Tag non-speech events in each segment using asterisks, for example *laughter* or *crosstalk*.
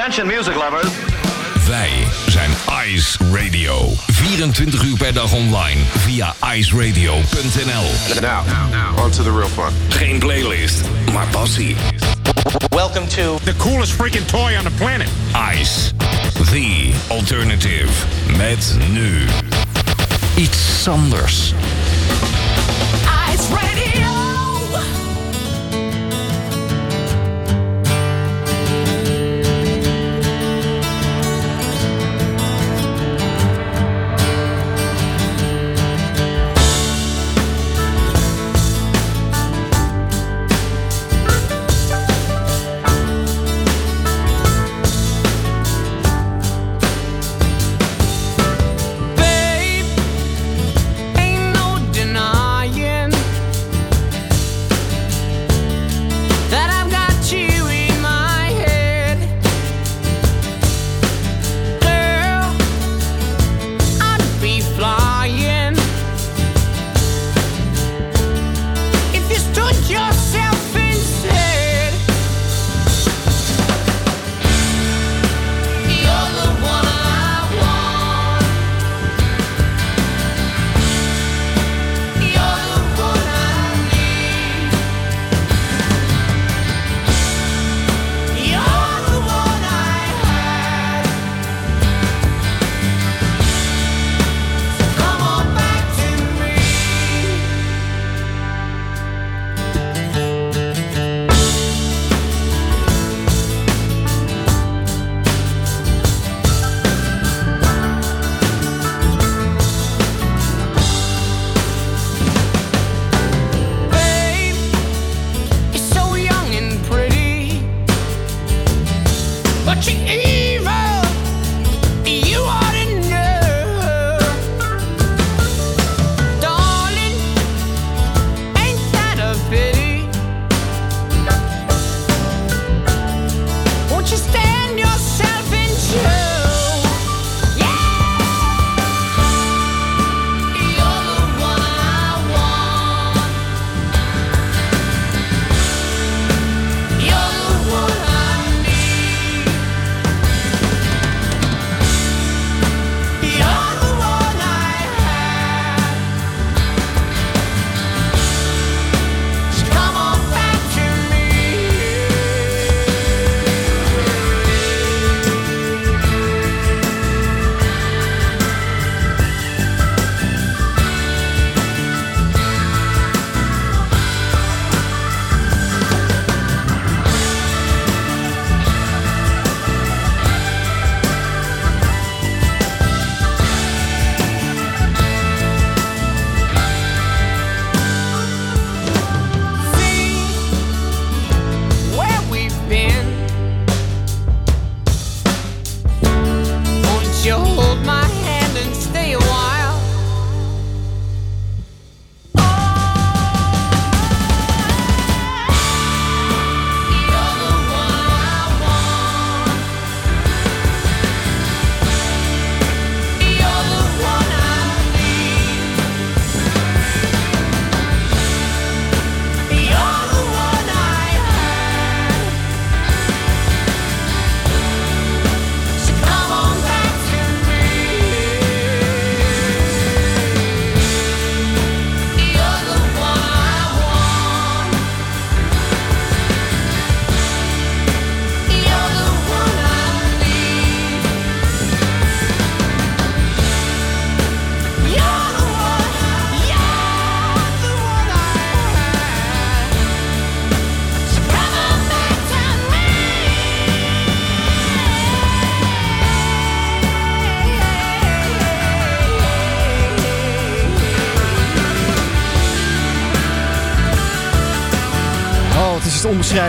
Attention music lovers. Wij zijn Ice Radio. 24 uur per dag online via iceradio.nl. Now, on to the real fun. Geen playlist, maar passie. Welcome to The coolest freaking toy on the planet. Ice, the alternative. Met nu iets anders. Ice Radio.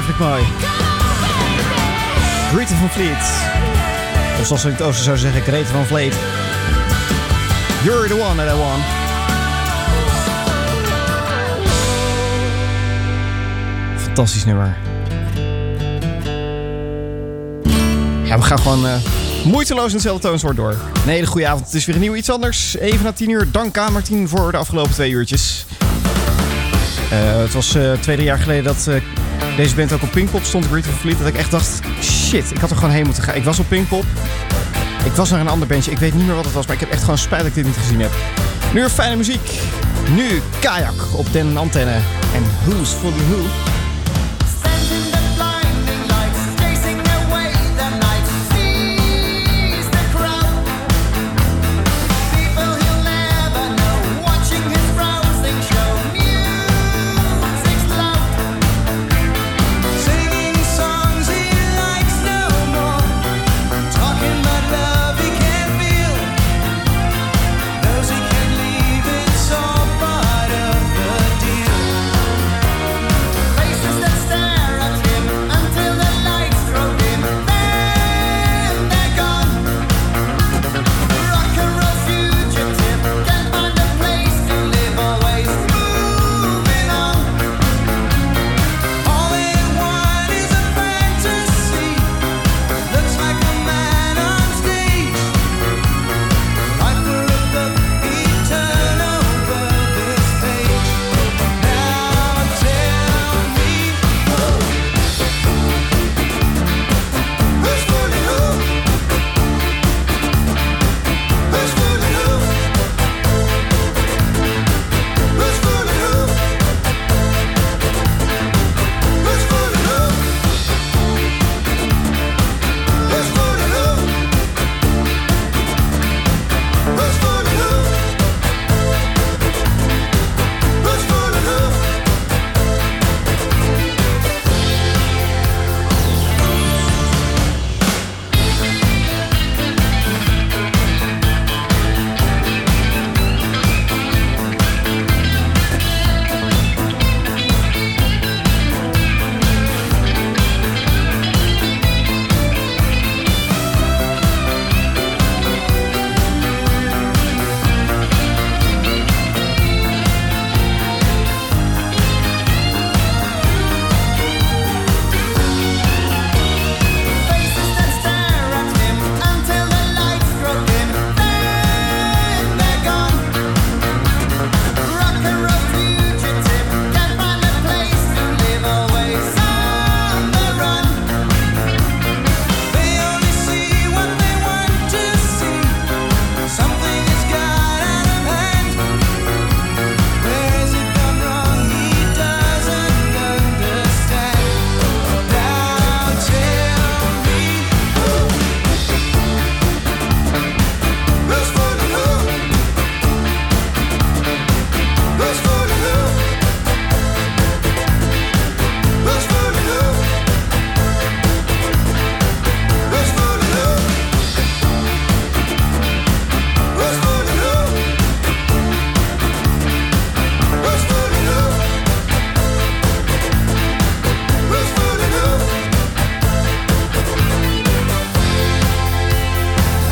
Onbeschrijfelijk mooi. Greta van Vliet. Of zoals in het oosten zou zeggen, Greta van Vleet. You're the one that I want. Fantastisch nummer. Ja, we gaan gewoon eh, moeiteloos in hetzelfde toonsoort door. Een hele goede avond. Het is weer een nieuw iets anders. Even na tien uur. Dank aan Martien voor de afgelopen twee uurtjes. Eh, het was eh, twee, drie jaar geleden dat deze band ook op Pinkpop stond, van Vliet. Dat ik echt dacht, Shit, ik had er gewoon heen moeten gaan. Ik was op Pinkpop. Ik was naar een ander bandje. Ik weet niet meer wat het was, maar ik heb echt gewoon spijt dat ik dit niet gezien heb. Nu fijne muziek. Nu Kajak op den antenne. En Who's for the Who?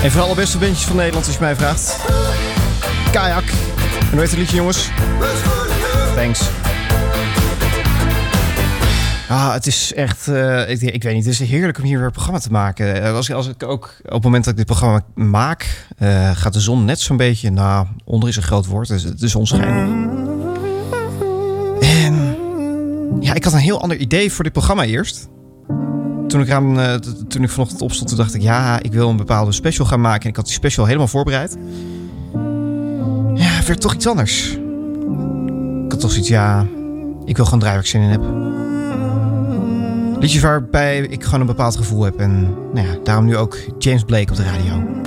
Een van de allerbeste bandjes van Nederland, als je mij vraagt. Kajak. En hoe heet het liedje, jongens? Thanks. Ah, het is echt, eh, ik, ik weet niet, het is heerlijk om hier weer een programma te maken. Eh, Als, als ik ook, op het moment dat ik dit programma maak, eh, gaat de zon net zo'n beetje, nou, onder is een groot woord, dus de zon schijnt. En ja, ik had een heel ander idee voor dit programma eerst. Toen ik, eh, toen ik vanochtend opstond, toen dacht ik, ja, ik wil een bepaalde special gaan maken. En ik had die special helemaal voorbereid. Ja, het werd toch iets anders. Ik had toch zoiets, ja, ik wil gewoon draaien ik zin in heb. Liedjes waarbij ik gewoon een bepaald gevoel heb. En nou ja, daarom nu ook James Blake op de radio.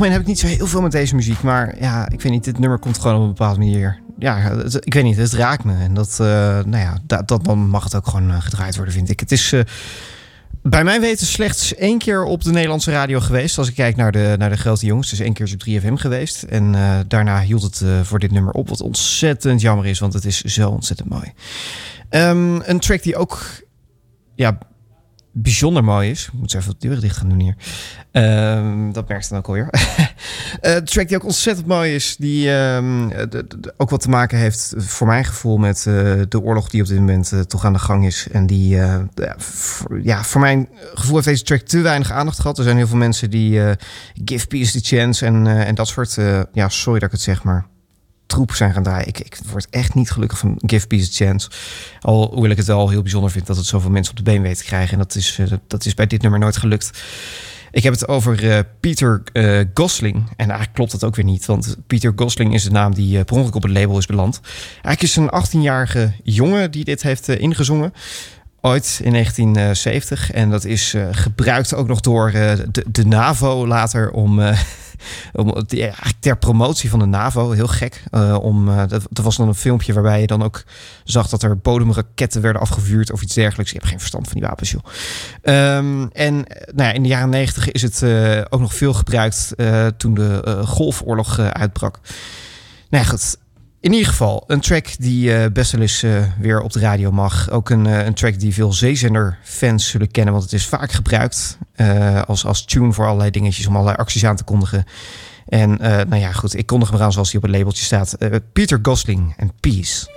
Algemeen heb ik niet zo heel veel met deze muziek. Maar ja, ik weet niet, dit nummer komt gewoon op een bepaalde manier. Ja, het- ik weet niet, het raakt me. En dat, eh, nou ja, dat, dat dan mag het ook gewoon eh, gedraaid worden, vind ik. Het is eh, bij mijn weten slechts één keer op de Nederlandse radio geweest. Als ik kijk naar de, naar de grote jongens. Dus één keer is op 3FM geweest. En daarna hield het voor dit nummer op. Wat ontzettend jammer is, want het is zo ontzettend mooi. Ehm, een track die ook ja, bijzonder mooi is. Ik moet even de deuren dicht gaan doen hier. Ehm, dat merkt dan ook alweer. *laughs* Eh, Een track die ook ontzettend mooi is. Die ehm, ook wat te maken heeft, voor mijn gevoel, met eh, de oorlog die op dit moment eh, toch aan de gang is. En die, eh, voor, ja, voor mijn gevoel heeft deze track te weinig aandacht gehad. Er zijn heel veel mensen die eh, Give Peace the Chance en, eh, en dat soort, eh, ja, sorry dat ik het zeg, maar troep zijn gaan draaien. Ik, ik word echt niet gelukkig van Give Peace a Chance. Al hoewel ik het wel heel bijzonder vind dat het zoveel mensen op de been weet te krijgen. En dat is, eh, dat, is bij dit nummer nooit gelukt. Ik heb het over eh, Peter eh, Gosling. En eigenlijk klopt dat ook weer niet. Want Peter Gosling is de naam die eh, per ongeluk op het label is beland. Eigenlijk is een 18-jarige jongen die dit heeft ingezongen. Ooit in 1970. En dat is gebruikt ook nog door de NAVO later om... om, ter promotie van de NAVO, heel gek. eh, om, eh, dat, was dan een filmpje waarbij je dan ook zag dat er bodemraketten werden afgevuurd of iets dergelijks. Ik heb geen verstand van die wapens, joh. Ehm, en eh, nou ja, in de jaren negentig is het ook nog veel gebruikt toen de Golfoorlog uitbrak. Nou ja, goed. In ieder geval, een track die eh, best wel eens eh, weer op de radio mag. Ook een, eh, een track die veel zeezender-fans zullen kennen, want het is vaak gebruikt als, als tune voor allerlei dingetjes om allerlei acties aan te kondigen. En nou ja, goed, ik kondig hem eraan zoals hij op het labeltje staat. Peter Gosling en. Peace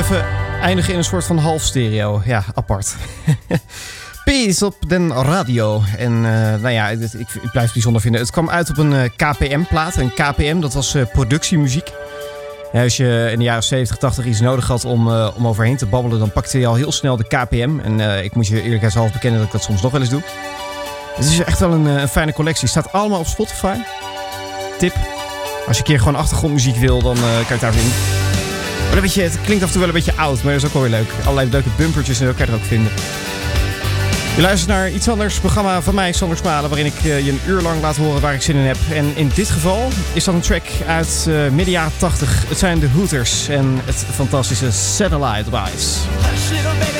even eindigen in een soort van half stereo. Ja, apart. *laughs* Peace op den radio. En eh, nou ja, ik, ik blijf het bijzonder vinden. Het kwam uit op een eh, KPM-plaat. Een KPM, dat was eh, productiemuziek. Als je in de jaren 70, 80 iets nodig had om, om overheen te babbelen... dan pakte je al heel snel de KPM. En ik moet je eerlijkheidshalve bekennen dat ik dat soms nog wel eens doe. Het is echt wel een, een fijne collectie. Staat allemaal op Spotify. Tip. Als je een keer gewoon achtergrondmuziek wil, dan kan je het vinden. Een beetje, het klinkt af en toe wel een beetje oud, maar dat is ook wel weer leuk. Allerlei leuke bumpertjes en je er ook vinden. Je luistert naar iets anders programma van mij, Sander Smalen, waarin ik eh, je een uur lang laat horen waar ik zin in heb. En in dit geval is dat een track uit eh midden jaren 80. Het zijn de Hooters en het fantastische Satellite Wise.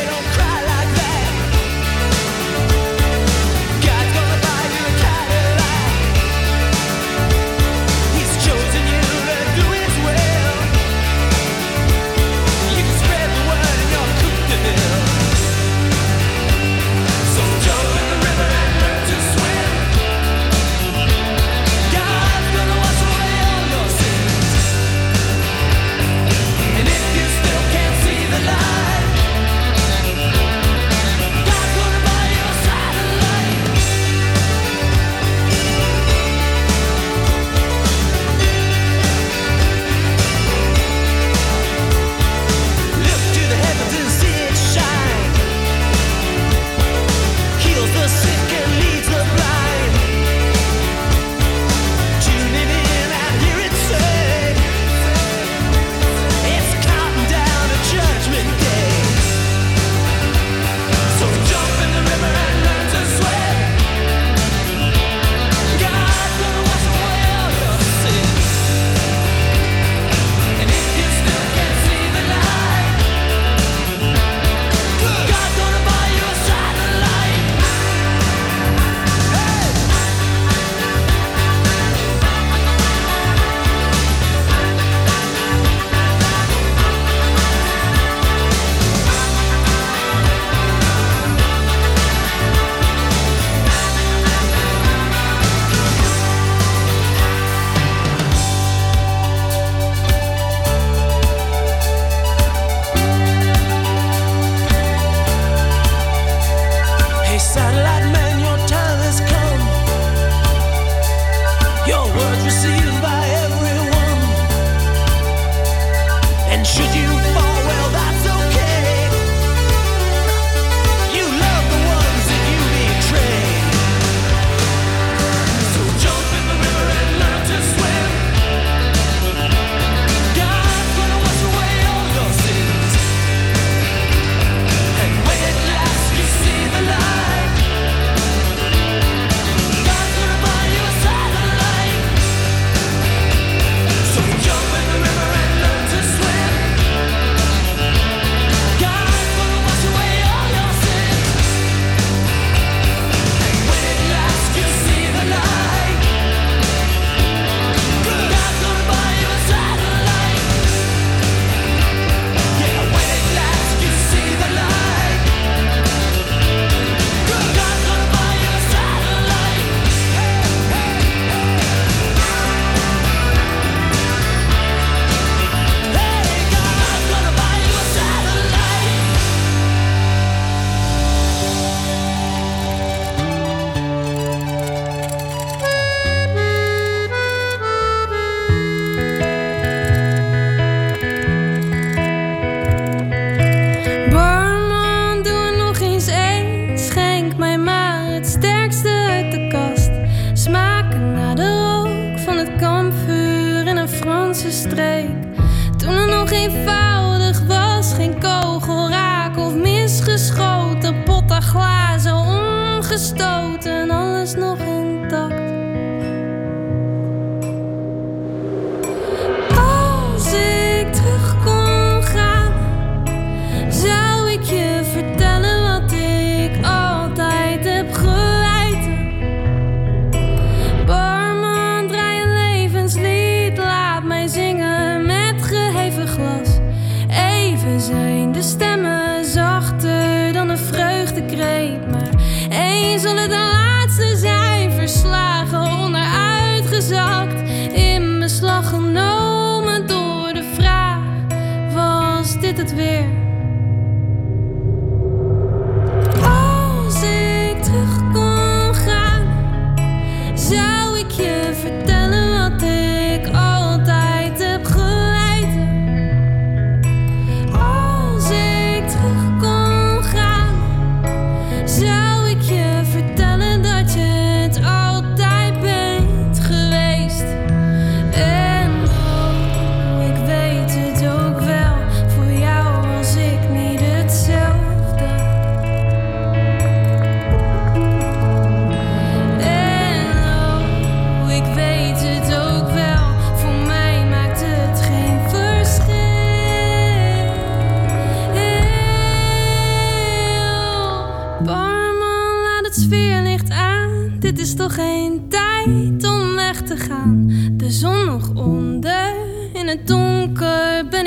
Even zijn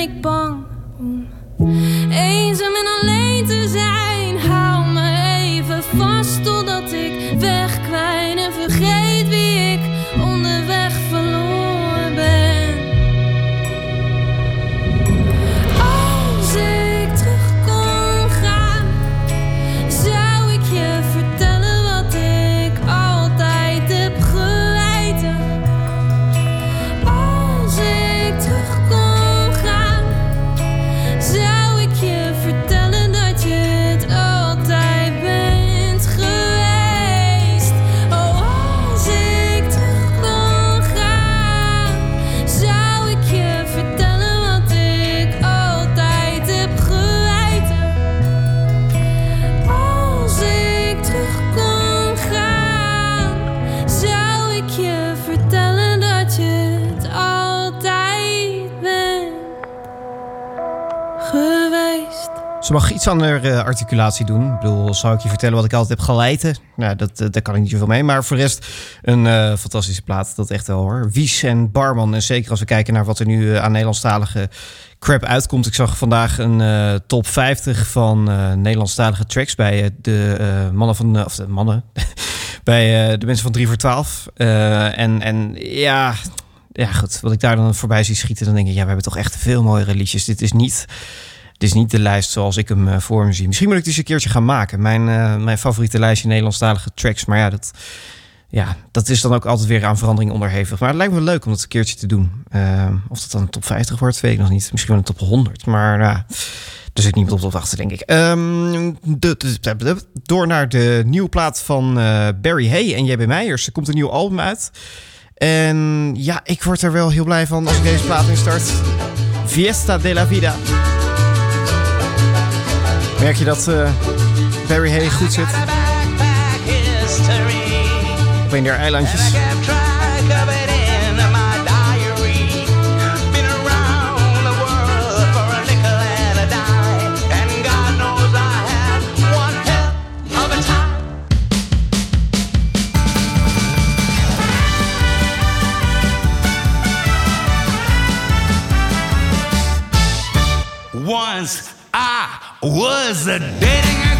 donker ben iets andere eh, articulatie doen. Ik bedoel, zou ik je vertellen wat ik altijd heb geleiden? Nou, dat, eh, daar kan ik niet zoveel mee. Maar voor de rest een eh, fantastische plaat. Dat echt wel hoor. Wies en Barman. En zeker als we kijken naar wat er nu aan Nederlandstalige crap uitkomt. Ik zag vandaag een top 50 van Nederlandstalige tracks bij de mannen van... of de mannen... *laughs* bij de mensen van 3 voor 12. Eh, en, en ja... Ja, goed. Wat ik daar dan voorbij zie schieten, dan denk ik, ja, we hebben toch echt veel mooiere liedjes. Dit is niet het is niet de lijst zoals ik hem eh, voor me zie. Misschien moet ik eens een keertje gaan maken. Mijn, eh, mijn favoriete lijstje Nederlandstalige tracks. Maar ja dat, ja, dat is dan ook altijd weer aan verandering onderhevig. Maar het lijkt me leuk om dat een keertje te doen. Eh, of dat dan een top 50 wordt, weet ik nog niet. Misschien wel een top 100. Maar nou, er zit niemand op te wachten, denk ik. Ehm, door naar de nieuwe plaat van Barry Hay en JB Meijers. Er komt een nieuw album uit. En ja, ik word er wel heel blij van als ik deze plaat instart. Fiesta de la Vida. Merk je dat eh, Barry goed zit? Op een der eilandjes. Once was a dating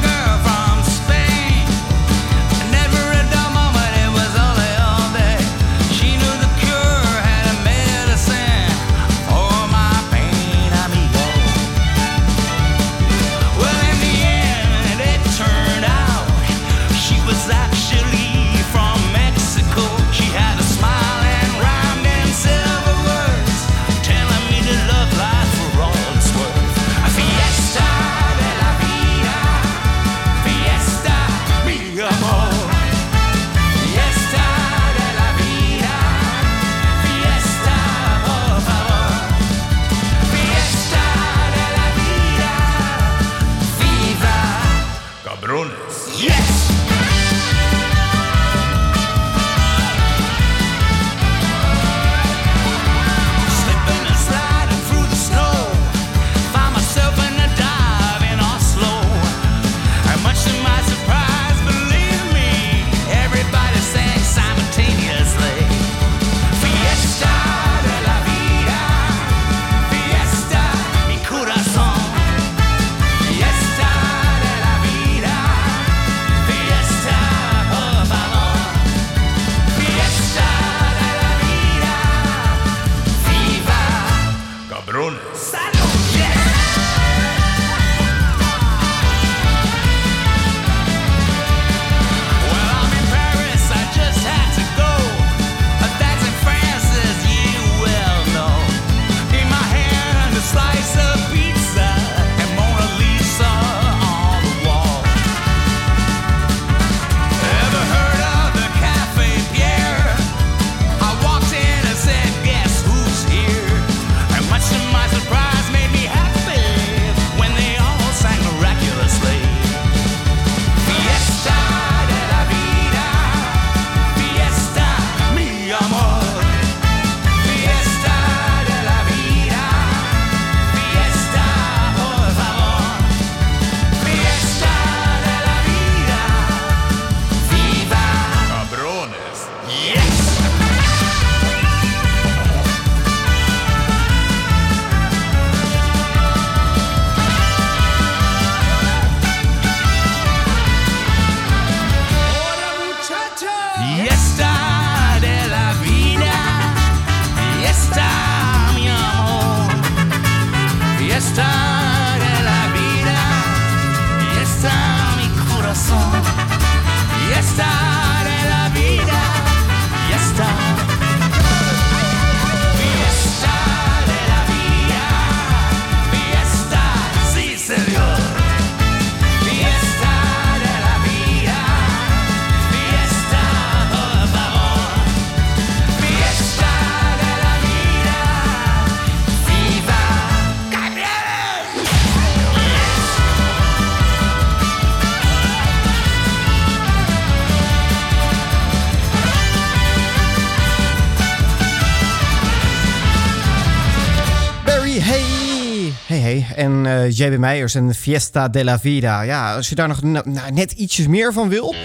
JB Meijers en Fiesta de la Vida. Ja, als je daar nog nou, net ietsjes meer van wil,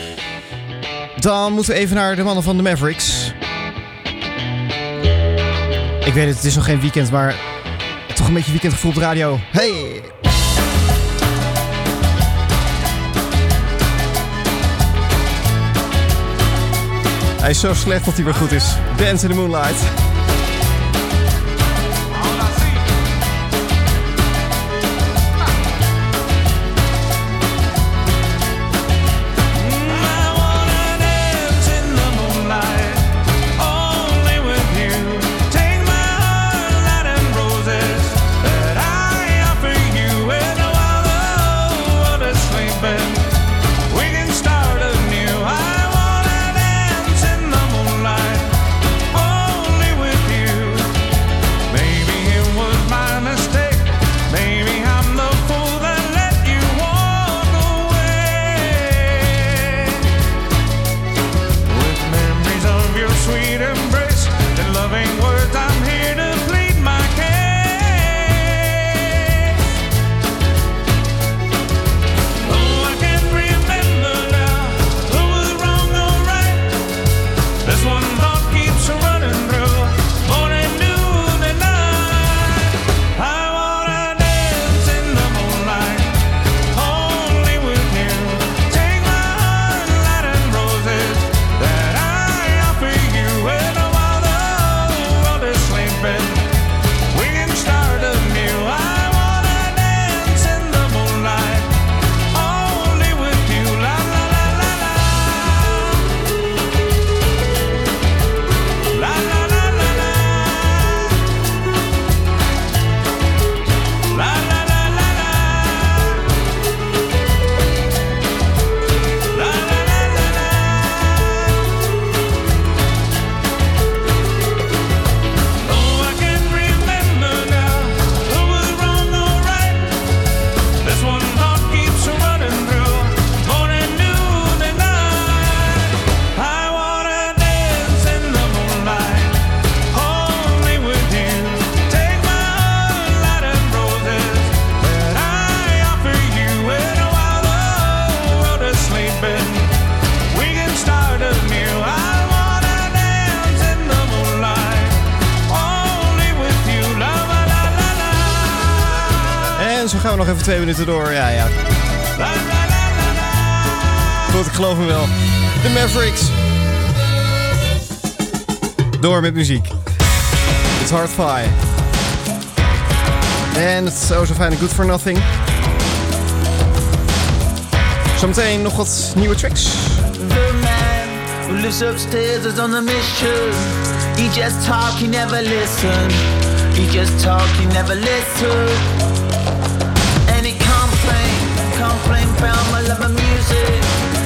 dan moeten we even naar de mannen van de Mavericks. Ik weet het, het is nog geen weekend, maar toch een beetje weekendgevoel op de radio. Hey! Hij is zo slecht dat hij weer goed is. Dance in the Moonlight. door. Ja, ja. Goed, ik geloof me wel. De Mavericks. Door met muziek. It's hard fire. En het is oh zo fijn Good For Nothing. Zometeen nog wat nieuwe tracks. The man who lives upstairs is on a mission. He just talk, he never listen. He just talk, he never listen. love my music.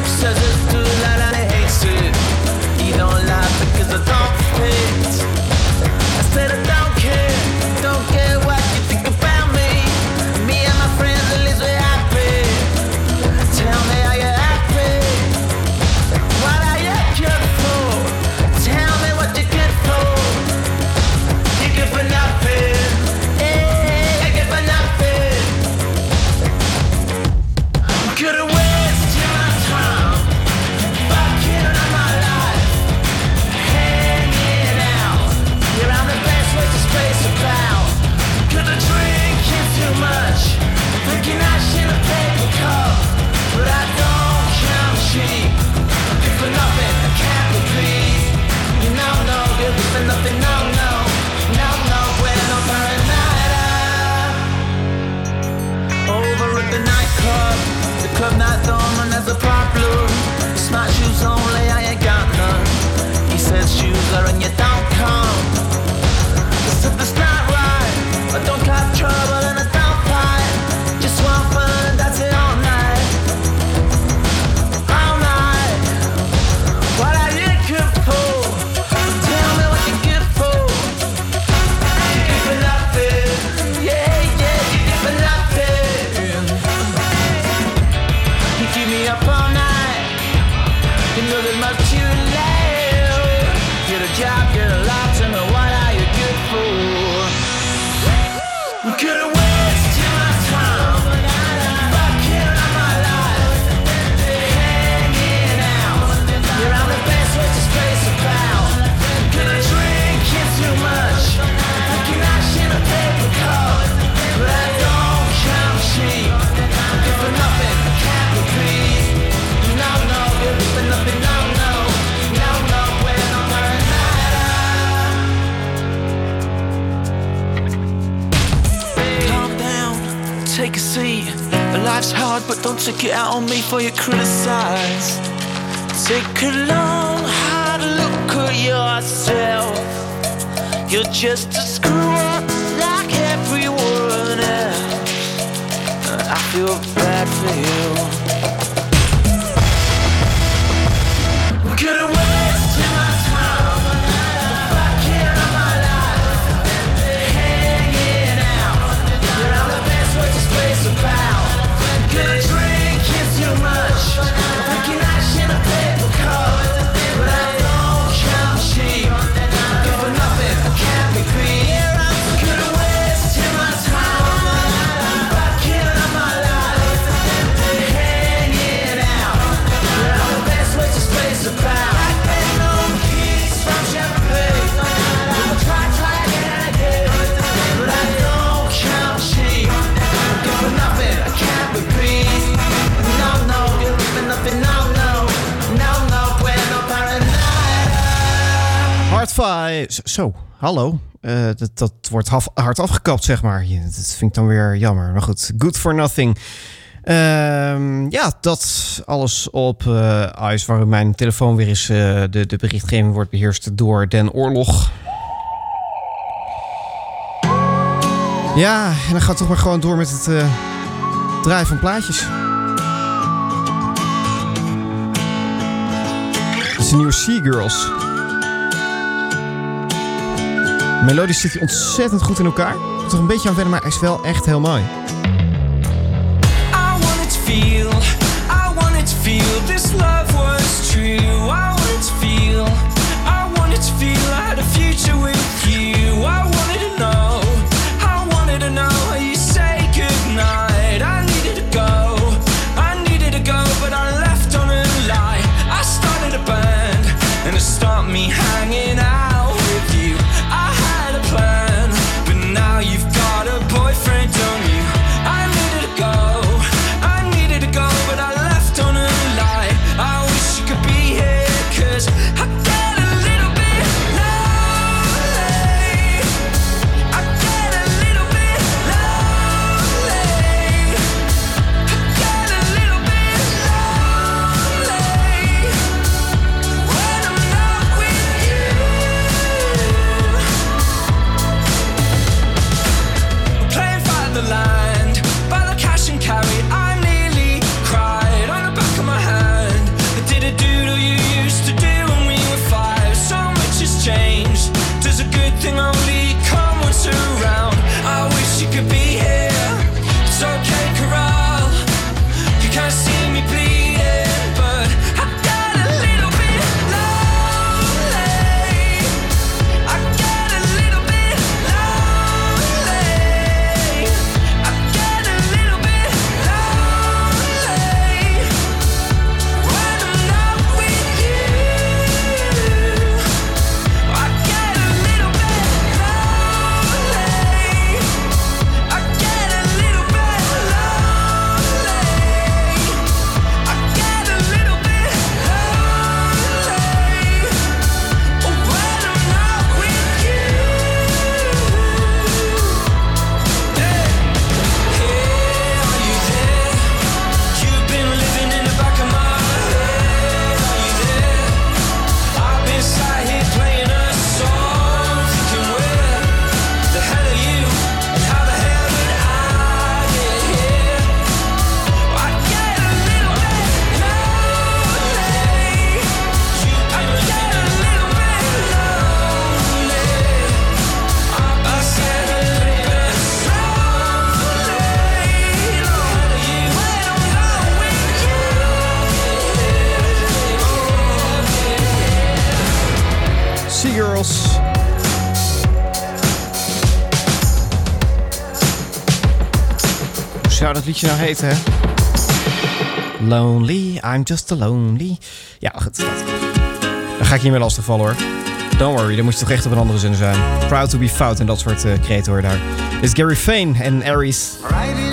Says it's too loud and he hates it. He don't laugh I don't fit. I said I don't care. Took it out on me for your criticize. Take a long, hard look at yourself. You're just a screw up like everyone else. I feel bad for you. Zo, hallo. Eh, dat, dat, wordt hard afgekapt, zeg maar. Dat vind ik dan weer jammer. Maar goed, good for nothing. Ehm, ja, dat alles op eh, uh, waar mijn telefoon weer is. Eh, de, de berichtgeving wordt beheerst door Den Oorlog. Ja, en dan gaat toch maar gewoon door met het uh, draaien van plaatjes. Het is een nieuwe Sea Girls. Melodie zit hier ontzettend goed in elkaar. Toch een beetje aan verder, maar hij is wel echt heel mooi. I feel, I feel this love was true. Liedje nou heten, hè? Lonely, I'm just a lonely. Ja, goed. Dat. Dan ga ik hiermee lastig vallen, hoor. Don't worry, dan moet je toch echt op een andere zin zijn. Proud to be fout en dat soort uh, kreten hoor daar. Dit is Gary Fane en Aries. Right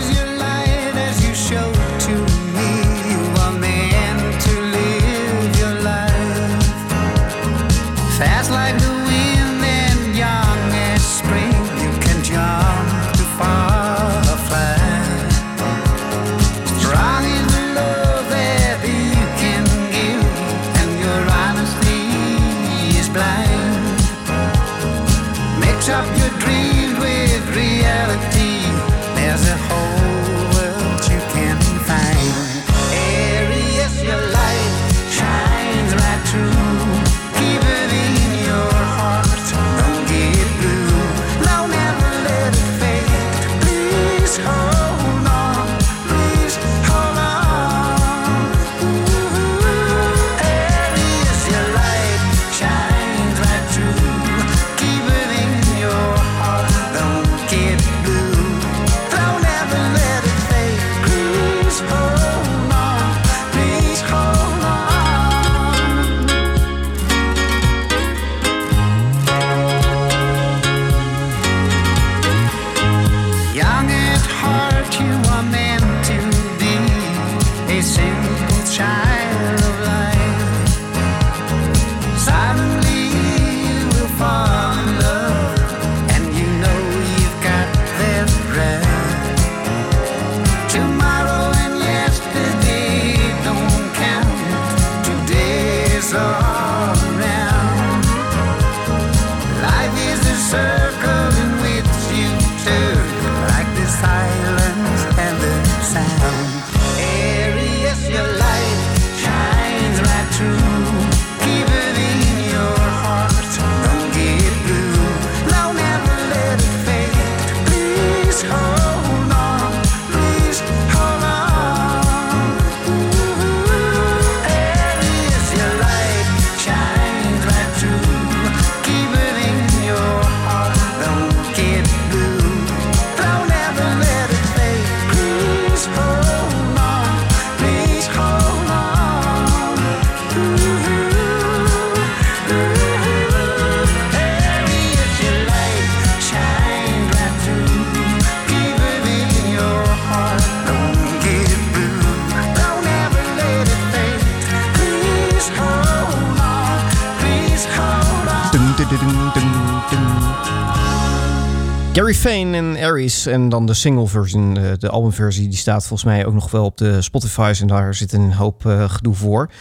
En Aries. En dan de single version, de albumversie, die staat volgens mij ook nog wel op de Spotify's. En daar zit een hoop eh, gedoe voor.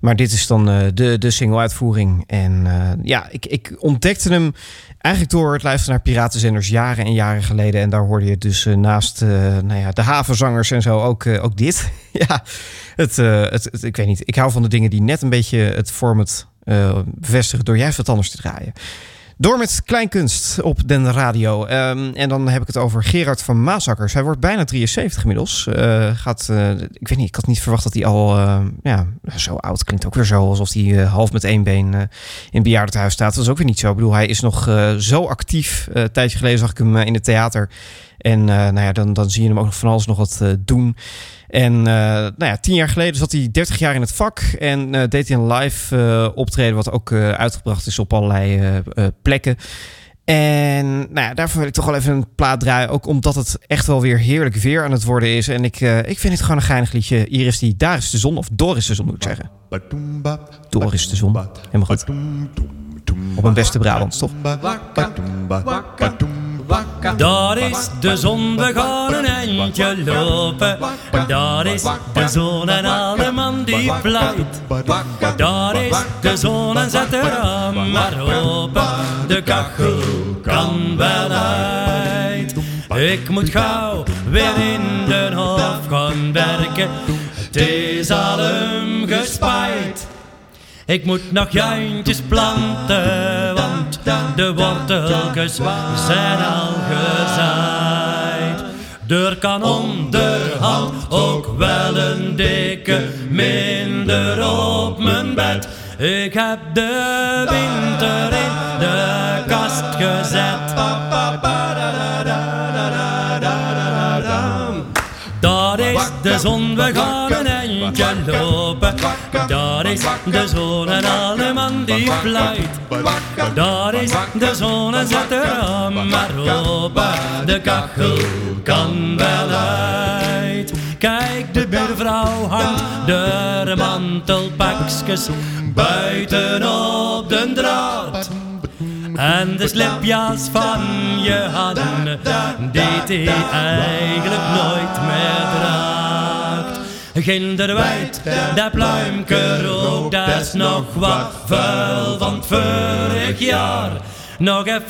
Maar dit is dan eh, de, de single-uitvoering. En eh, ja, ik, ik ontdekte hem eigenlijk door het luisteren naar Piratenzenders jaren en jaren geleden. En daar hoorde je dus naast nou ja, de havenzangers en zo ook, ook dit. *laughs* ja, het, het, het- ik weet niet. Ik hou van de dingen die net een beetje het format bevestigen door juist wat anders te draaien. Door met kleinkunst op den radio. Ehm, en dan heb ik het over Gerard van Maasakkers. Hij wordt bijna 73 inmiddels. Eh, gaat, eh, ik weet niet, ik had niet verwacht dat hij al eh, ja, zo oud klinkt. Ook weer zo alsof hij half met één been in het staat. Dat is ook weer niet zo. Ik bedoel, hij is nog zo actief. Een tijdje geleden zag ik hem in het theater. En nou ja, dan, dan zie je hem ook nog van alles nog wat doen. En eh, nou ja, tien jaar geleden zat hij 30 jaar in het vak en eh, deed hij een live eh, optreden, wat ook uitgebracht is op allerlei plekken. En nou ja, daarvoor wil ik toch wel even een plaat draaien. Ook omdat het echt wel weer heerlijk weer aan het worden is. En ik, ik vind het gewoon een geinig liedje. Hier is die Daar is de zon. Of Door is de zon moet ik zeggen. Door is de zon. Helemaal goed. Op een beste Brabants, toch? Daar is de zon, we gaan een eindje lopen. Daar is de zon en alle man die pleit. Daar is de zon en zet de raam maar open. De kachel kan wel uit. Ik moet gauw weer in de hof gaan werken. Het is alom gespijt. Ik moet nog juintjes planten, want de worteltjes zijn al gezaaid. Er kan onderhand ook wel een dikke minder op mijn bed. Ik heb de winter in de kast gezet. de zon, we gaan een eindje lopen. Daar is de zon en alle man die pleit. Daar is de zon en zet de raam maar open. De kachel kan wel uit. Kijk, de buurvrouw hangt de mantelpakjes buiten op de draad. En de slipjas van je handen, die hij eigenlijk nooit meer draagt. Ginderwijd, dat pluimke rook, dat is nog wat vuil van vorig jaar. Nog even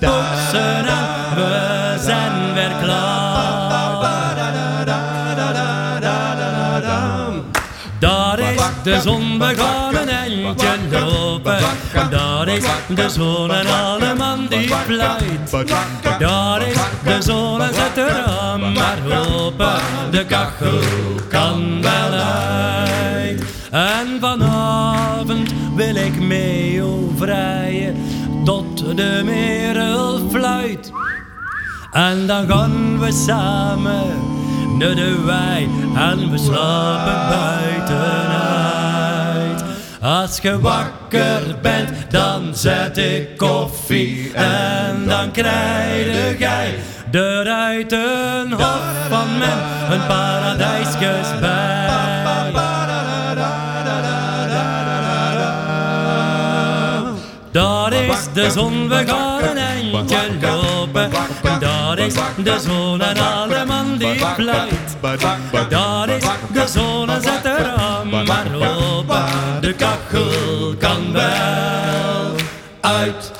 poetsen en we zijn weer klaar. Daar is de zon, we gaan een Daar is de zon en alle man die pleit. Daar is de zon en zet de raam maar open. De kachel kan wel uit. En vanavond wil ik mee overijen tot de merel fluit. En dan gaan we samen naar de wei en we slapen buitenuit. Als je wakker bent, dan zet ik koffie en dan krijg jij eruit een hof van men een paradijsjes bij. Daar is de zon, we gaan een eindje lopen. Daar is de zon en alle man die pleit. Daar is de zon en zet de raam maar open. De kachel kan wel uit.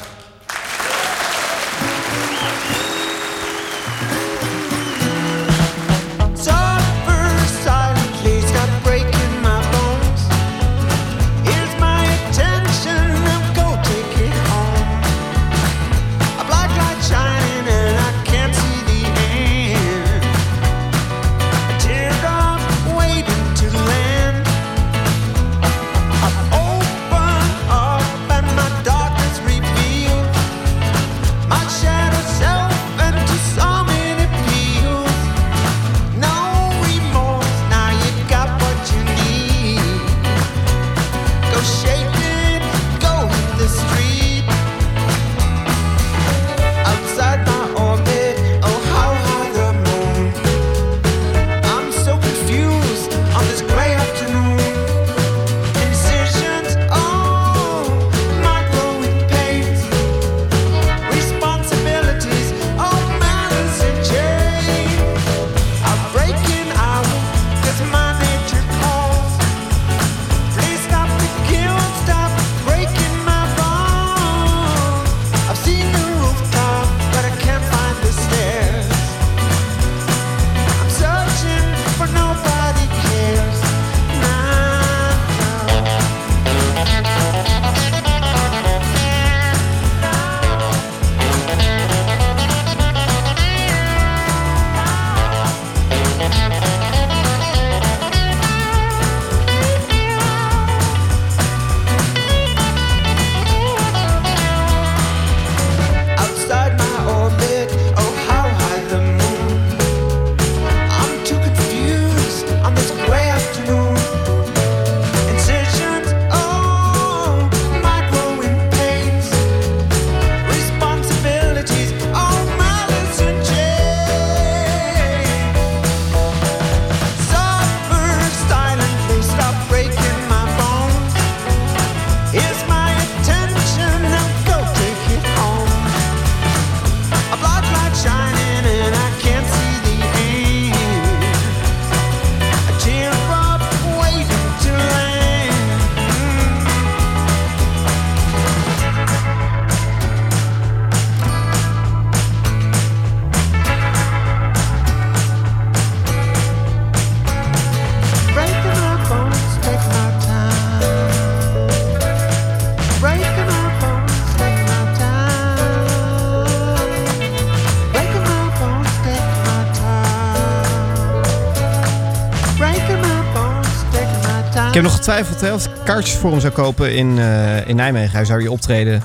Ik heb nog getwijfeld of ik kaartjes voor hem zou kopen in, eh, in Nijmegen. Hij zou hier optreden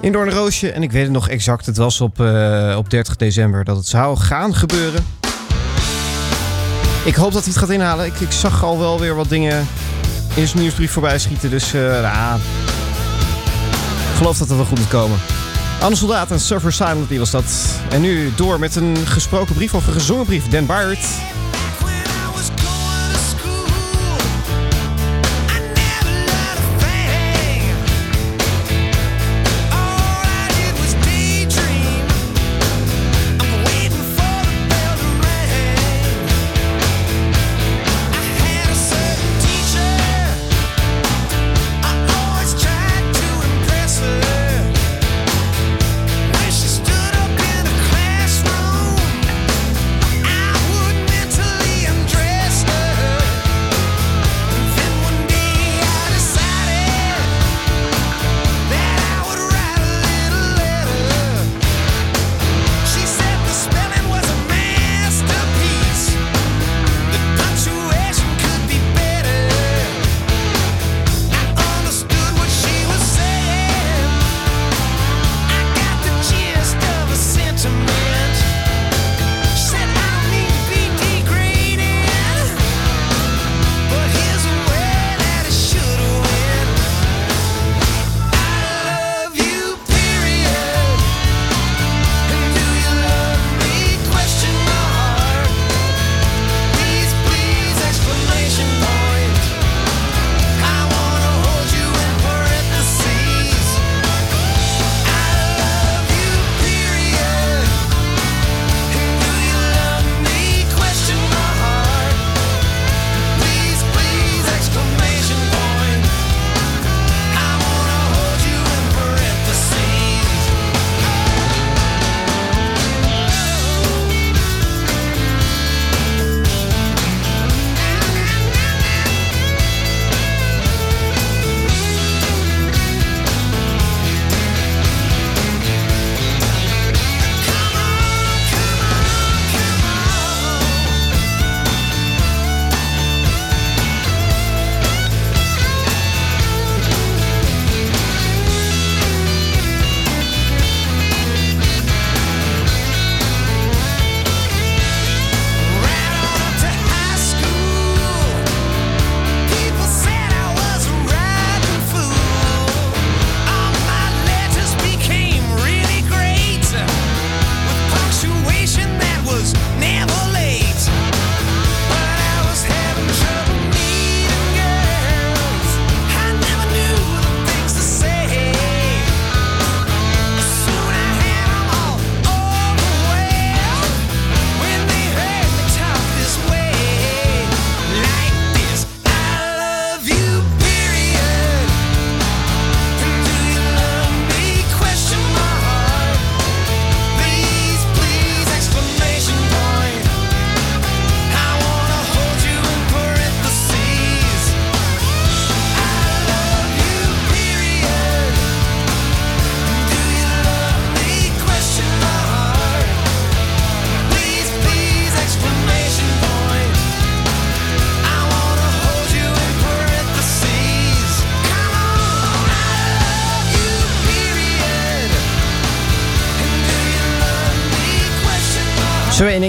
in Doornroosje. En ik weet het nog exact. Het was op, eh, op 30 december dat het zou gaan gebeuren. Ik hoop dat hij het gaat inhalen. Ik, ik zag al wel weer wat dingen in zijn nieuwsbrief voorbij schieten. Dus nou, ik geloof dat het wel goed moet komen. Anne Soldaat en Suffer Silently was dat. En nu door met een gesproken brief of een gezongen brief. Dan Byard.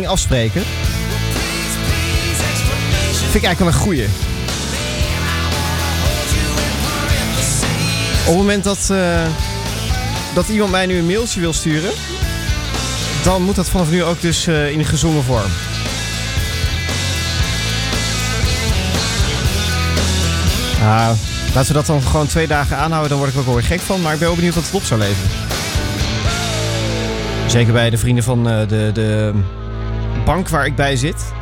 Afspreken? Vind ik eigenlijk wel een goeie. Op het moment dat, eh, dat iemand mij nu een mailtje wil sturen... dan moet dat vanaf nu ook dus eh, in gezongen vorm. Nou, laten we dat dan gewoon twee dagen aanhouden. Dan word ik ook wel weer gek van. Maar ik ben wel benieuwd wat het op zou leveren. Zeker bij de vrienden van eh, de, de bank waar ik bij zit.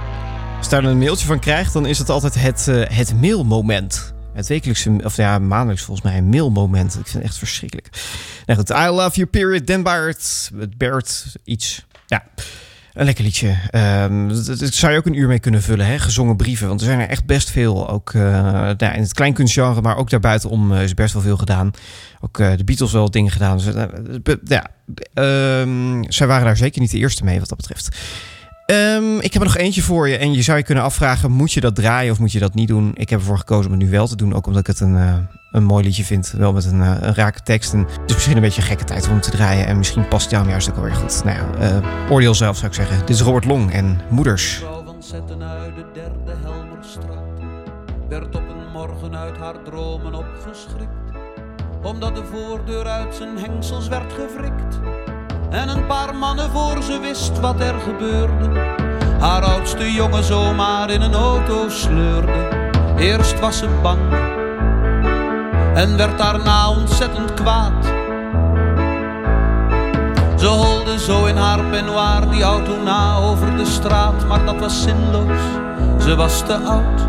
Als daar een mailtje van krijgt, dan is het altijd het, eh, het mailmoment. Het wekelijkse, of ja, maandelijks volgens mij een mailmoment. Ik vind het echt verschrikkelijk. Nou goed, I love you period, Dan Barrett. Barrett, iets. Ja, een lekker liedje. Ehm, dat, dat zou je ook een uur mee kunnen vullen, hè? gezongen brieven. Want er zijn er echt best veel. Ook eh, nou, in het kleinkunstgenre, maar ook daarbuitenom uh, is best wel veel gedaan. Ook eh, de Beatles wel dingen gedaan. Dus, eh, ja, ehm, zij waren daar zeker niet de eerste mee wat dat betreft. Ehm, ik heb er nog eentje voor je. En je zou je kunnen afvragen, moet je dat draaien of moet je dat niet doen? Ik heb ervoor gekozen om het nu wel te doen. Ook omdat ik het een, eh, een mooi liedje vind. Wel met een, eh, een rake tekst. En het is misschien een beetje een gekke tijd om te draaien. En misschien past hij hem juist ook alweer goed. Nou ja, eh, oordeel zelf zou ik zeggen. Dit is Robert Long en Moeders. Zetten uit de derde Helmerstraat, werd op een morgen uit haar dromen opgeschrikt, omdat de voordeur uit zijn hengsels werd gewrikt. En een paar mannen voor ze wist wat er gebeurde, haar oudste jongen zomaar in een auto sleurde. Eerst was ze bang en werd daarna ontzettend kwaad. Ze holde zo in haar peignoir die auto na over de straat, maar dat was zinloos, ze was te oud.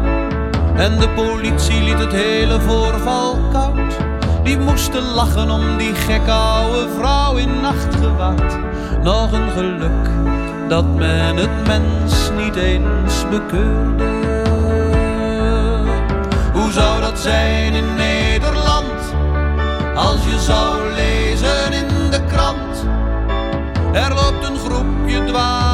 En de politie liet het hele voorval koud. Die moesten lachen om die gekke oude vrouw in nachtgewaad. Nog een geluk dat men het mens niet eens bekeurde. Hoe zou dat zijn in Nederland als je zou lezen in de krant? Er loopt een groepje dwaze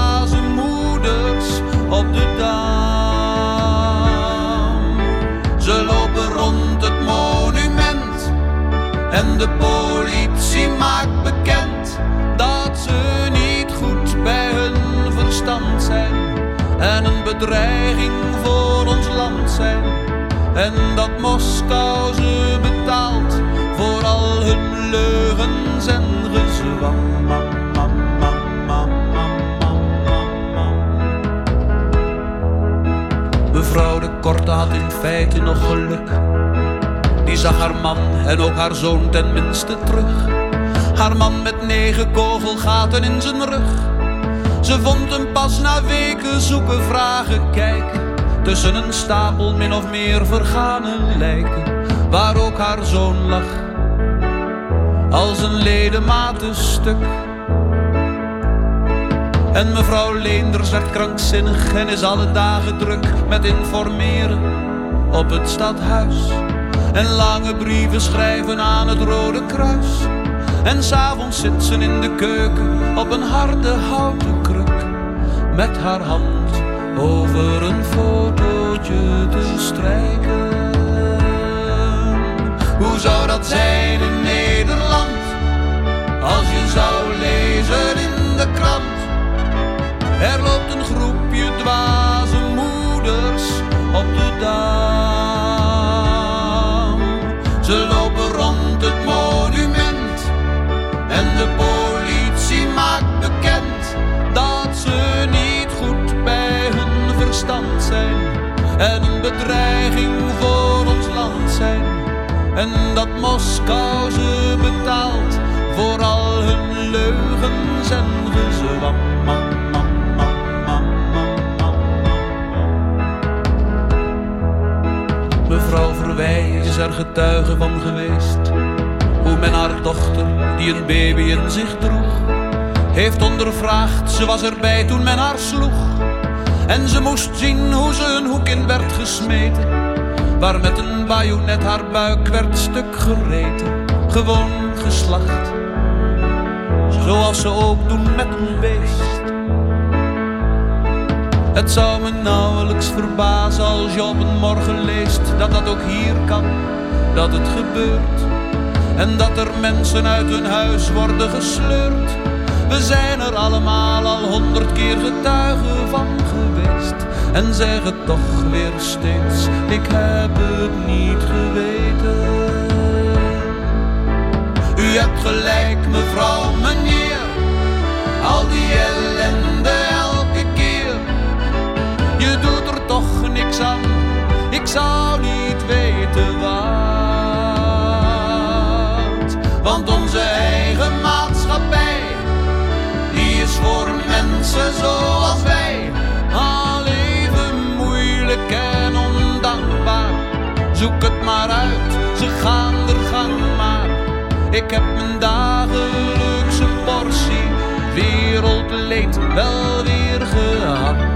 de politie maakt bekend dat ze niet goed bij hun verstand zijn en een bedreiging voor ons land zijn. En dat Moskou ze betaalt voor al hun leugens en gezwam. Mevrouw de Korte had in feite nog geluk. Zag haar man en ook haar zoon ten minste terug. Haar man met negen kogelgaten in zijn rug. Ze vond hem pas na weken zoeken, vragen, kijken. Tussen een stapel min of meer vergane lijken. Waar ook haar zoon lag. Als een ledematen stuk. En mevrouw Leenders werd krankzinnig en is alle dagen druk met informeren op het stadhuis. En lange brieven schrijven aan het Rode Kruis. En s'avonds zit ze in de keuken op een harde houten kruk. Met haar hand over een fotootje te strijken. Hoe zou dat zijn in Nederland? Als je zou lezen in de krant. Er loopt een groepje dwaze moeders op de dam. Bedreiging voor ons land zijn. En dat Moskou ze betaalt voor al hun leugens en gezwam. Mevrouw Verwij is er getuige van geweest. Hoe men haar dochter, die een baby in zich droeg, heeft ondervraagd. Ze was erbij toen men haar sloeg. En ze moest zien hoe ze een hoek in werd gesmeten. Waar met een bajonet haar buik werd stuk gereten. Gewoon geslacht. Zoals ze ook doen met een beest. Het zou me nauwelijks verbazen als je op een morgen leest dat dat ook hier kan, dat het gebeurt. En dat er mensen uit hun huis worden gesleurd. We zijn er allemaal al honderd keer getuigen van. En zeggen toch weer steeds, ik heb het niet geweten. U hebt gelijk mevrouw, meneer, al die ellende elke keer. Je doet er toch niks aan, ik zou niet weten wat. Want onze eigen maatschappij, die is voor mensen zoals wij. Zoek het maar uit, ze gaan er gang maar. Ik heb mijn dagelijkse portie wereldleed wel weer gehad.